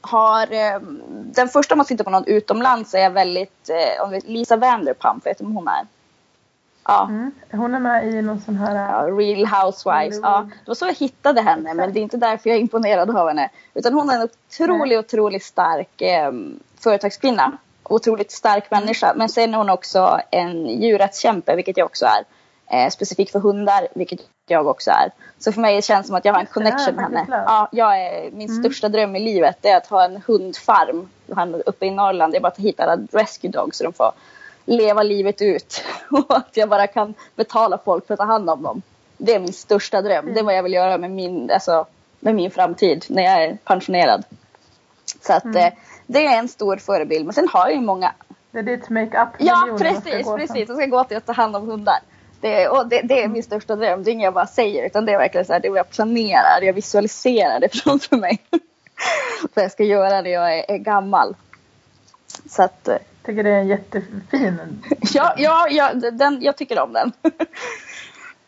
har... Eh, den första man tittar på någon utomlands är jag väldigt... Eh, om Lisa Vanderpump, vet du vem hon är? Ja. Mm. Hon är med i någon sån här... Ja, Real Housewives. Ja, det var så jag hittade henne men det är inte därför jag är imponerad av henne. Utan hon är en otroligt, otroligt stark eh, företagskvinna. Otroligt stark människa. Men sen är hon också en djurrättskämpe, vilket jag också är. Eh, specifikt för hundar, vilket jag också är. Så för mig känns det som att jag har en connection med henne. Ja, jag är, min Mm. största dröm i livet är att ha en hundfarm uppe i Norrland. Det är bara att hitta alla rescue dogs så de får leva livet ut. *laughs* Och att jag bara kan betala folk för att ta hand om dem. Det är min största dröm. Det är vad jag vill göra med min, alltså, med min framtid när jag är pensionerad. Så att Mm. eh, det är en stor förebild. Men sen har jag ju många. Det är ditt make-up Ja precis, precis. Jag ska gå till att ta hand om hundar. Det är, och det, det är min största dröm. Det är inget jag bara säger utan det är verkligen så här, det jag planerar. Jag visualiserar det *laughs* framför mig. vad jag ska göra när jag är, är gammal. Så att eh, tycker det är en jättefin. *laughs* Ja, ja, ja den, jag tycker om den. *laughs*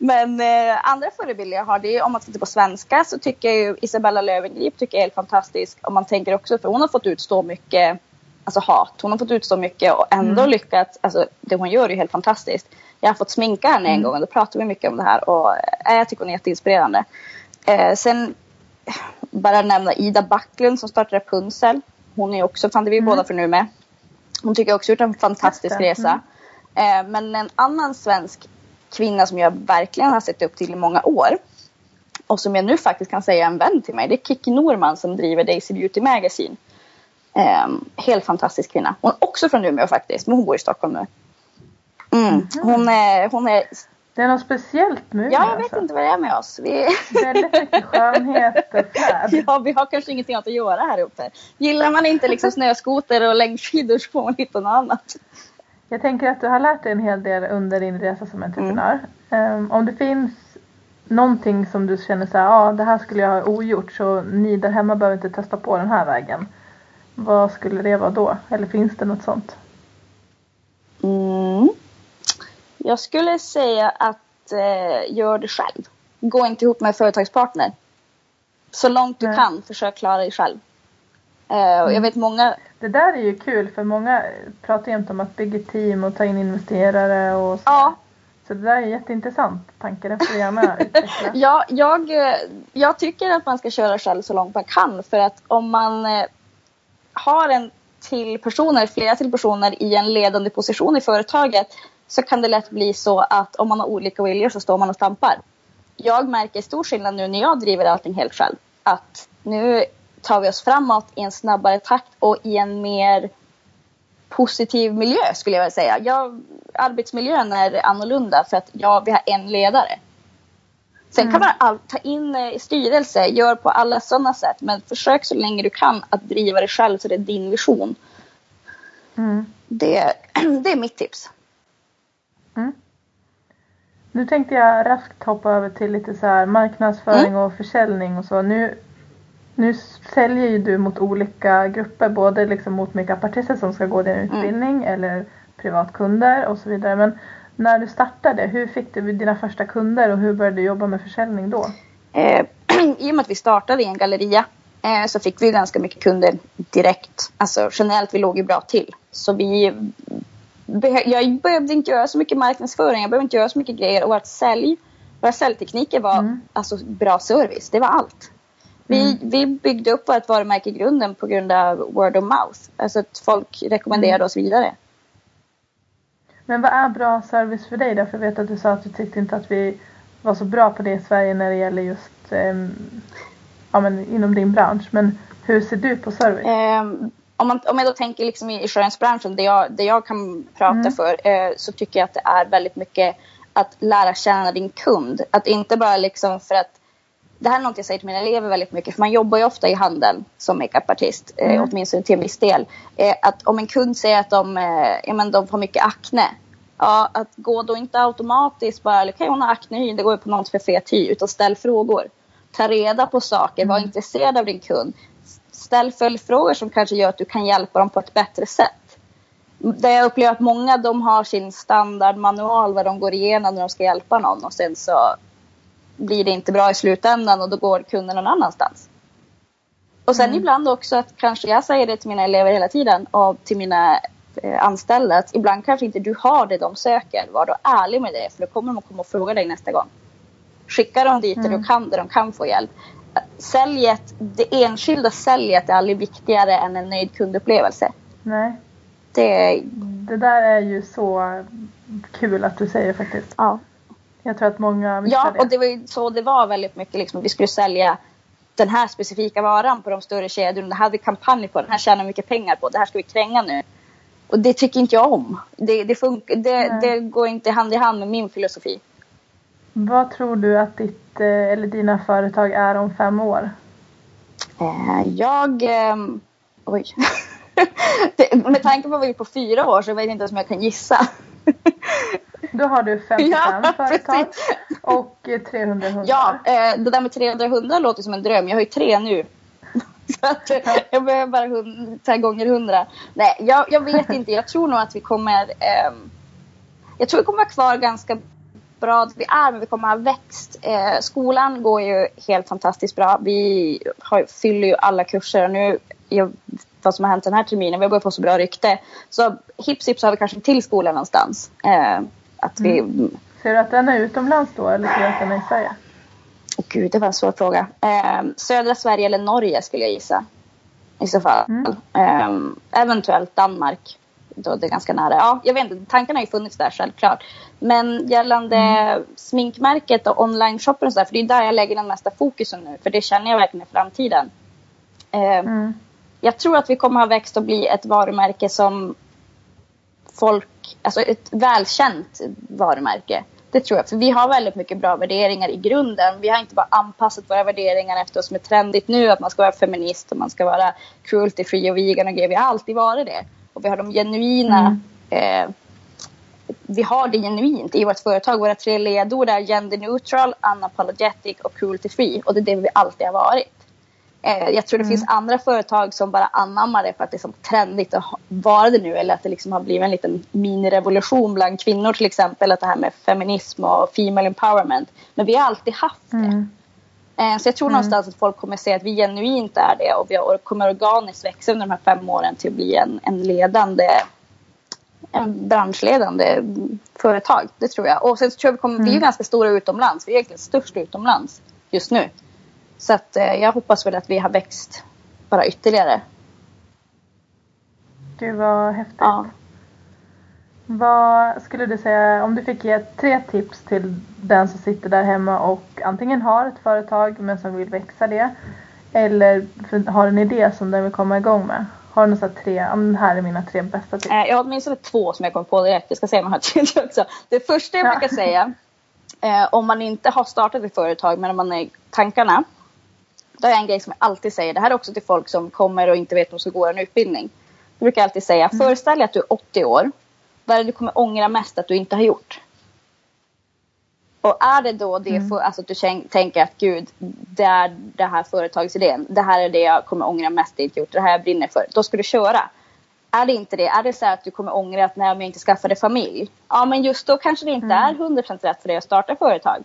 Men eh, andra förebilder jag har, det är om man tittar på svenska så tycker jag ju Isabella Löwengrip tycker jag är helt fantastisk. Om man tänker också, för hon har fått utstå mycket alltså hat. Hon har fått utstå mycket och ändå Mm. lyckats, alltså det hon gör är ju helt fantastiskt. Jag har fått sminka henne en Mm. gång och då pratade vi mycket om det här och eh, jag tycker hon är jätteinspirerande. Eh, sen eh, bara nämna Ida Backlund som startade Rapunzel. Hon är också, fan det är vi Mm. båda för nu med. Hon tycker jag också gjort en fantastisk resa. Eh, men en annan svensk kvinna som jag verkligen har sett upp till i många år och som jag nu faktiskt kan säga är en vän till mig. Det är Kiki Norman som driver Daisy Beauty Magazine. Eh, helt fantastisk kvinna. Hon är också från Umeå faktiskt, men hon bor i Stockholm nu. Mm. Hon, är, hon är... Det är något speciellt med Ja, jag vet alltså. inte vad det är med oss. Vi, Väldigt mycket skönhet och flärd. *laughs* ja, vi har kanske ingenting att göra här uppe. Gillar man inte liksom *laughs* snöskoter och längdskidor så får man hitta något annat. Jag tänker att du har lärt dig en hel del under din resa som entreprenör. Ehm, om det finns någonting som du känner så här, ja det här skulle jag ha ogjort så ni där hemma behöver inte testa på den här vägen. Vad skulle det vara då? Eller finns det något sånt? Mm. Jag skulle säga att eh, gör det själv. Gå inte ihop med företagspartner. Så långt du Nej. kan, försök klara dig själv. Eh, och jag vet många, Det där är ju kul för många pratar jämt om att bygga team och ta in investerare och så. ja, Så det där är jätteintressant tanke. Den får du gärna *laughs* utveckla. Ja, jag, eh, jag tycker att man ska köra själv så långt man kan. För att om man eh, har en till personer, flera till personer i en ledande position i företaget så kan det lätt bli så att om man har olika viljor så står man och stampar. Jag märker stor skillnad nu när jag driver allting helt själv. Att nu tar vi oss framåt i en snabbare takt och i en mer positiv miljö skulle jag vilja säga. Jag, arbetsmiljön är annorlunda för att ja, vi har en ledare. Sen kan Mm. man all, ta in eh, styrelse, gör på alla sådana sätt. Men försök så länge du kan att driva det själv så det är din vision. Mm. Det, *clears throat* det är mitt tips. Mm. Nu tänkte jag raskt hoppa över till lite så här marknadsföring och försäljning och så. Nu, nu säljer ju du mot olika grupper, både liksom mot makeupartister som ska gå din utbildning eller privatkunder och så vidare. Men när du startade, hur fick du dina första kunder och hur började du jobba med försäljning då? Eh, *clears throat* I och med att vi startade i en galleria eh, så fick vi ganska mycket kunder direkt. Alltså generellt, vi låg ju bra till. Så vi jag behövde inte göra så mycket marknadsföring, jag behövde inte göra så mycket grejer. Och vårt sälj, våra säljtekniker var Mm. alltså bra service, det var allt. Vi, Mm. vi byggde upp vårt varumärke i grunden på grund av word of mouth. Alltså att folk rekommenderade Mm. oss vidare. Men vad är bra service för dig? Därför vet jag att du sa att du tyckte inte att vi var så bra på det i Sverige när det gäller just ehm, ja, men inom din bransch. Men Hur ser du på service? Eh, om, man, om jag då tänker liksom i insurance-branschen, det jag, det jag kan prata mm. för, eh, så tycker jag att det är väldigt mycket att lära känna din kund. Att inte bara liksom för att det här är något jag säger till mina elever väldigt mycket, för man jobbar ju ofta i handeln som makeupartist, eh, mm. eh, åtminstone till en viss del. Eh, att om en kund säger att de, eh, ja, men de får mycket akne, ja, att gå då inte automatiskt bara, okej okay, hon har akne, det går ju på något för fet hy, utan ställ frågor. Ta reda på saker, mm. var intresserad av din kund. Ställ följdfrågor som kanske gör att du kan hjälpa dem på ett bättre sätt. Där jag upplever att många de har sin standardmanual vad de går igenom när de ska hjälpa någon och sen så blir det inte bra i slutändan och då går kunden någon annanstans. Och sen mm. ibland också att kanske jag säger det till mina elever hela tiden och till mina eh, anställda att ibland kanske inte du har det de söker. Var då ärlig med det för då kommer de att komma och fråga dig nästa gång. Skicka dem dit mm. där, du kan, där de kan få hjälp. Säljet, det enskilda säljet är aldrig viktigare än en nöjd kundupplevelse. Nej. Det, det där är ju så kul att du säger faktiskt. Ja. Jag tror att många Ja, det. och det var ju så det var väldigt mycket. Liksom, vi skulle sälja den här specifika varan på de större kedjorna. Det här hade vi kampanj på. Den här tjänar mycket pengar på. Det här ska vi kränga nu. Och det tycker inte jag om. Det, det, funkar, det, det går inte hand i hand med min filosofi. Vad tror du att ditt, eh, eller dina företag är om fem år? Eh, jag... Um, oj. *laughs* med tanke på vad vi är på fyra år så vet jag inte ens om jag kan gissa. *laughs* Då har du *laughs* 55 ja, företag och 300 hundar. Ja, eh, det där med 300 hundar låter som en dröm. Jag har ju tre nu. *laughs* Så att, jag behöver bara gånger hundra. Nej, jag, jag, vet *laughs* inte. Jag tror nog att vi kommer... Eh, jag tror vi kommer vara kvar ganska bra där vi är, men vi kommer ha växt. Eh, skolan går ju helt fantastiskt bra. Vi har, fyller ju alla kurser och nu, jag, vad som har hänt den här terminen, vi har börjat få så bra rykte. Så hips hips har vi kanske till skolan någonstans. Eh, att vi... Mm. Ser du att den är utomlands då eller ser du att den är i Sverige? Oh, Gud, det var en svår fråga. Eh, södra Sverige eller Norge skulle jag gissa. I så fall. Mm. Eh, eventuellt Danmark. Då det är ganska nära. Ja, jag vet inte. Tankarna har ju funnits där självklart. Men gällande mm. sminkmärket och online-shoppen och sådär. För det är där jag lägger den mesta fokusen nu. För det känner jag verkligen är framtiden. Eh, mm. Jag tror att vi kommer ha växt och bli ett varumärke som folk, alltså ett välkänt varumärke. Det tror jag, för vi har väldigt mycket bra värderingar i grunden. Vi har inte bara anpassat våra värderingar efter vad som är trendigt nu, att man ska vara feminist och man ska vara cruelty free och vegan och grejer. Vi har alltid varit det. Och vi har de genuina mm. eh, vi har det genuint i vårt företag. Våra tre ledord är gender neutral, unapologetic och cruelty free. Och det är det vi alltid har varit. Eh, jag tror det mm. finns andra företag som bara anammar det för att det är så trendigt att vara det nu. Eller att det liksom har blivit en liten minirevolution bland kvinnor till exempel. Att det här med feminism och female empowerment. Men vi har alltid haft det. Mm. Eh, så jag tror mm. någonstans att folk kommer se att vi genuint är det. Och vi kommer organiskt växa under de här fem åren till att bli en, en ledande en branschledande företag. Det tror jag. Och sen tror jag vi kommer, mm. är mm. ganska stora utomlands. Vi är egentligen störst utomlands just nu. Så att eh, jag hoppas väl att vi har växt bara ytterligare. Gud vad häftigt. Ja. Vad skulle du säga om du fick ge tre tips till den som sitter där hemma och antingen har ett företag men som vill växa det eller har en idé som den vill komma igång med? Har du några tre, det här är mina tre bästa tips. Eh, jag har åtminstone två som jag kom på direkt. Jag ska säga om jag har *laughs* tredje också. Det första jag brukar säga eh, om man inte har startat ett företag men om man är tankarna det är en grej som jag alltid säger. Det här är också till folk som kommer och inte vet om de ska gå en utbildning. Jag brukar alltid säga, mm. föreställ dig att du är 80 år. Vad är det du kommer ångra mest att du inte har gjort? Och är det då det mm. för, alltså att du tänker att gud, det är det här företagets idén. Det här är det jag kommer ångra mest att jag inte gjort. Det här jag brinner för. Då ska du köra. Är det inte det, är det så att du kommer ångra att när jag inte skaffade familj. Ja men just då kanske det inte mm. är 100% rätt för dig att starta företag.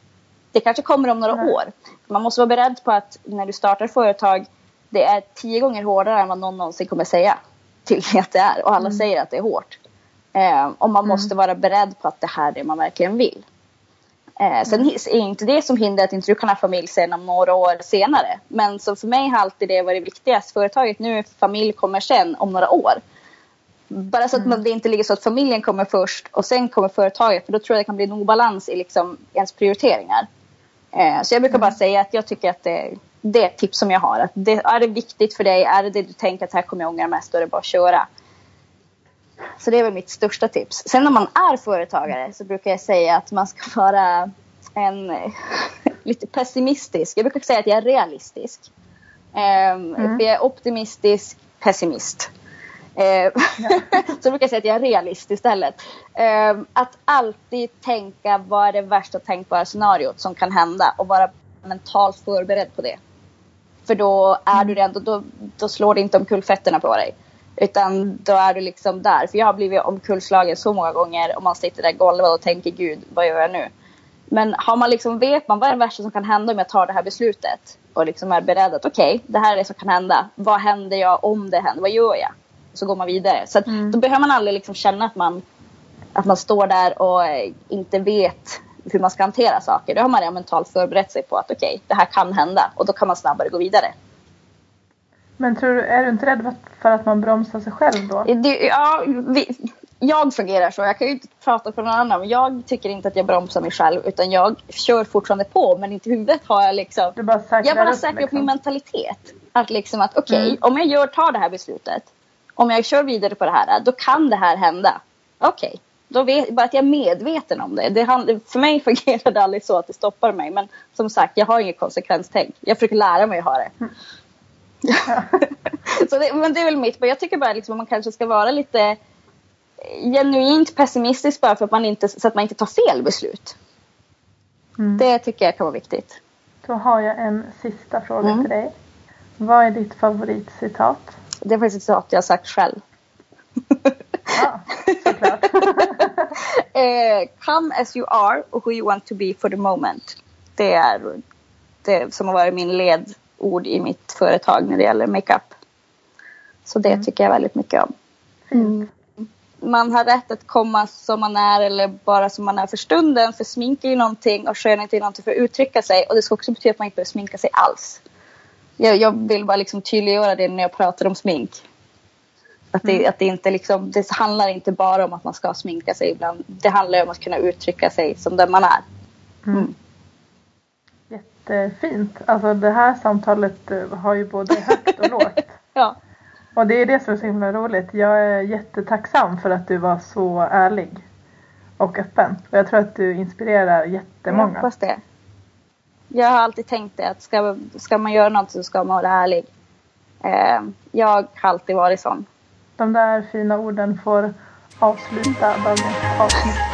Det kanske kommer om några mm. år. Man måste vara beredd på att när du startar företag, det är tio gånger hårdare än vad någon någonsin kommer säga till att det är. Och alla mm. säger att det är hårt. Eh, och man mm. måste vara beredd på att det här är det man verkligen vill. Eh, sen mm. är inte det som hindrar att inte du kan ha familj sen om några år senare. Men så för mig har alltid det varit viktigast. Företaget nu, familj kommer sen om några år. Bara så att mm. det inte ligger så att familjen kommer först och sen kommer företaget. För då tror jag det kan bli en obalans i liksom ens prioriteringar. Eh, så jag brukar bara mm. säga att jag tycker att det, det är ett tips som jag har. Att det, är det viktigt för dig, är det det du tänker att här kommer jag ångra mest, då är det bara att köra. Så det är väl mitt största tips. Sen när man är företagare så brukar jag säga att man ska *laughs* vara en *laughs* lite pessimistisk. Jag brukar säga att jag är realistisk. Um, mm. För jag är optimistisk pessimist. Ja. *laughs* så jag brukar säga att jag är realist istället. Um, att alltid tänka vad är det värsta tänkbara scenariot som kan hända och vara mentalt förberedd på det. För då är du mm. redan, då, då slår det inte omkull fötterna på dig. Utan då är du liksom där. För jag har blivit omkullslagen så många gånger och man sitter där golvad och tänker gud, vad gör jag nu? Men har man liksom, vet man vad är det värsta som kan hända om jag tar det här beslutet? Och liksom är beredd att okej, okay, det här är det som kan hända. Vad händer jag om det händer? Vad gör jag? Så går man vidare. Så mm. då behöver man aldrig liksom känna att man, att man står där och eh, inte vet hur man ska hantera saker. Då har man redan mentalt förberett sig på att okej, okay, det här kan hända. Och då kan man snabbare gå vidare. Men tror du, är du inte rädd för att man bromsar sig själv då? Det, ja, vi, jag fungerar så. Jag kan ju inte prata för någon annan. Men jag tycker inte att jag bromsar mig själv. Utan jag kör fortfarande på. Men inte huvudet har jag liksom. Du bara jag bara upp, säkrar liksom. upp min mentalitet. Att liksom att okej, okay, mm. om jag gör, tar det här beslutet. Om jag kör vidare på det här. Då kan det här hända. Okej. Okay. Då vet, bara att jag är medveten om det. det. För mig *laughs* fungerar det aldrig så att det stoppar mig. Men som sagt, jag har inget konsekvenstänk. Jag försöker lära mig att ha det. Mm. *laughs* Så det, men det är väl mitt. Jag tycker bara liksom att man kanske ska vara lite genuint pessimistisk bara för att man inte, så att man inte tar fel beslut. Mm. Det tycker jag kan vara viktigt. Då har jag en sista fråga mm. till dig. Vad är ditt favoritcitat? Det är faktiskt ett citat jag har sagt själv. Ja, såklart. *laughs* eh, come as you are och who you want to be for the moment. Det är det som har varit min ledord i mitt företag när det gäller makeup. Så det mm. tycker jag väldigt mycket om. Mm man har rätt att komma som man är eller bara som man är för stunden. För smink är ju någonting och skönhet är någonting för att uttrycka sig. Och det ska också betyda att man inte behöver sminka sig alls. Jag, jag vill bara liksom tydliggöra det när jag pratar om smink. Att det, mm. att det inte liksom, det handlar inte bara om att man ska sminka sig ibland. Det handlar om att kunna uttrycka sig som den man är. Mm. Mm. Jättefint. Alltså det här samtalet eh, har ju både högt och lågt. *laughs* ja. Och det är det som är så himla roligt. Jag är jättetacksam för att du var så ärlig och öppen. Och jag tror att du inspirerar jättemånga. Jag hoppas det. Jag har alltid tänkt det att ska, ska man göra något så ska man vara ärlig. Eh, jag har alltid varit sån. De där fina orden får avsluta dagens avsnitt.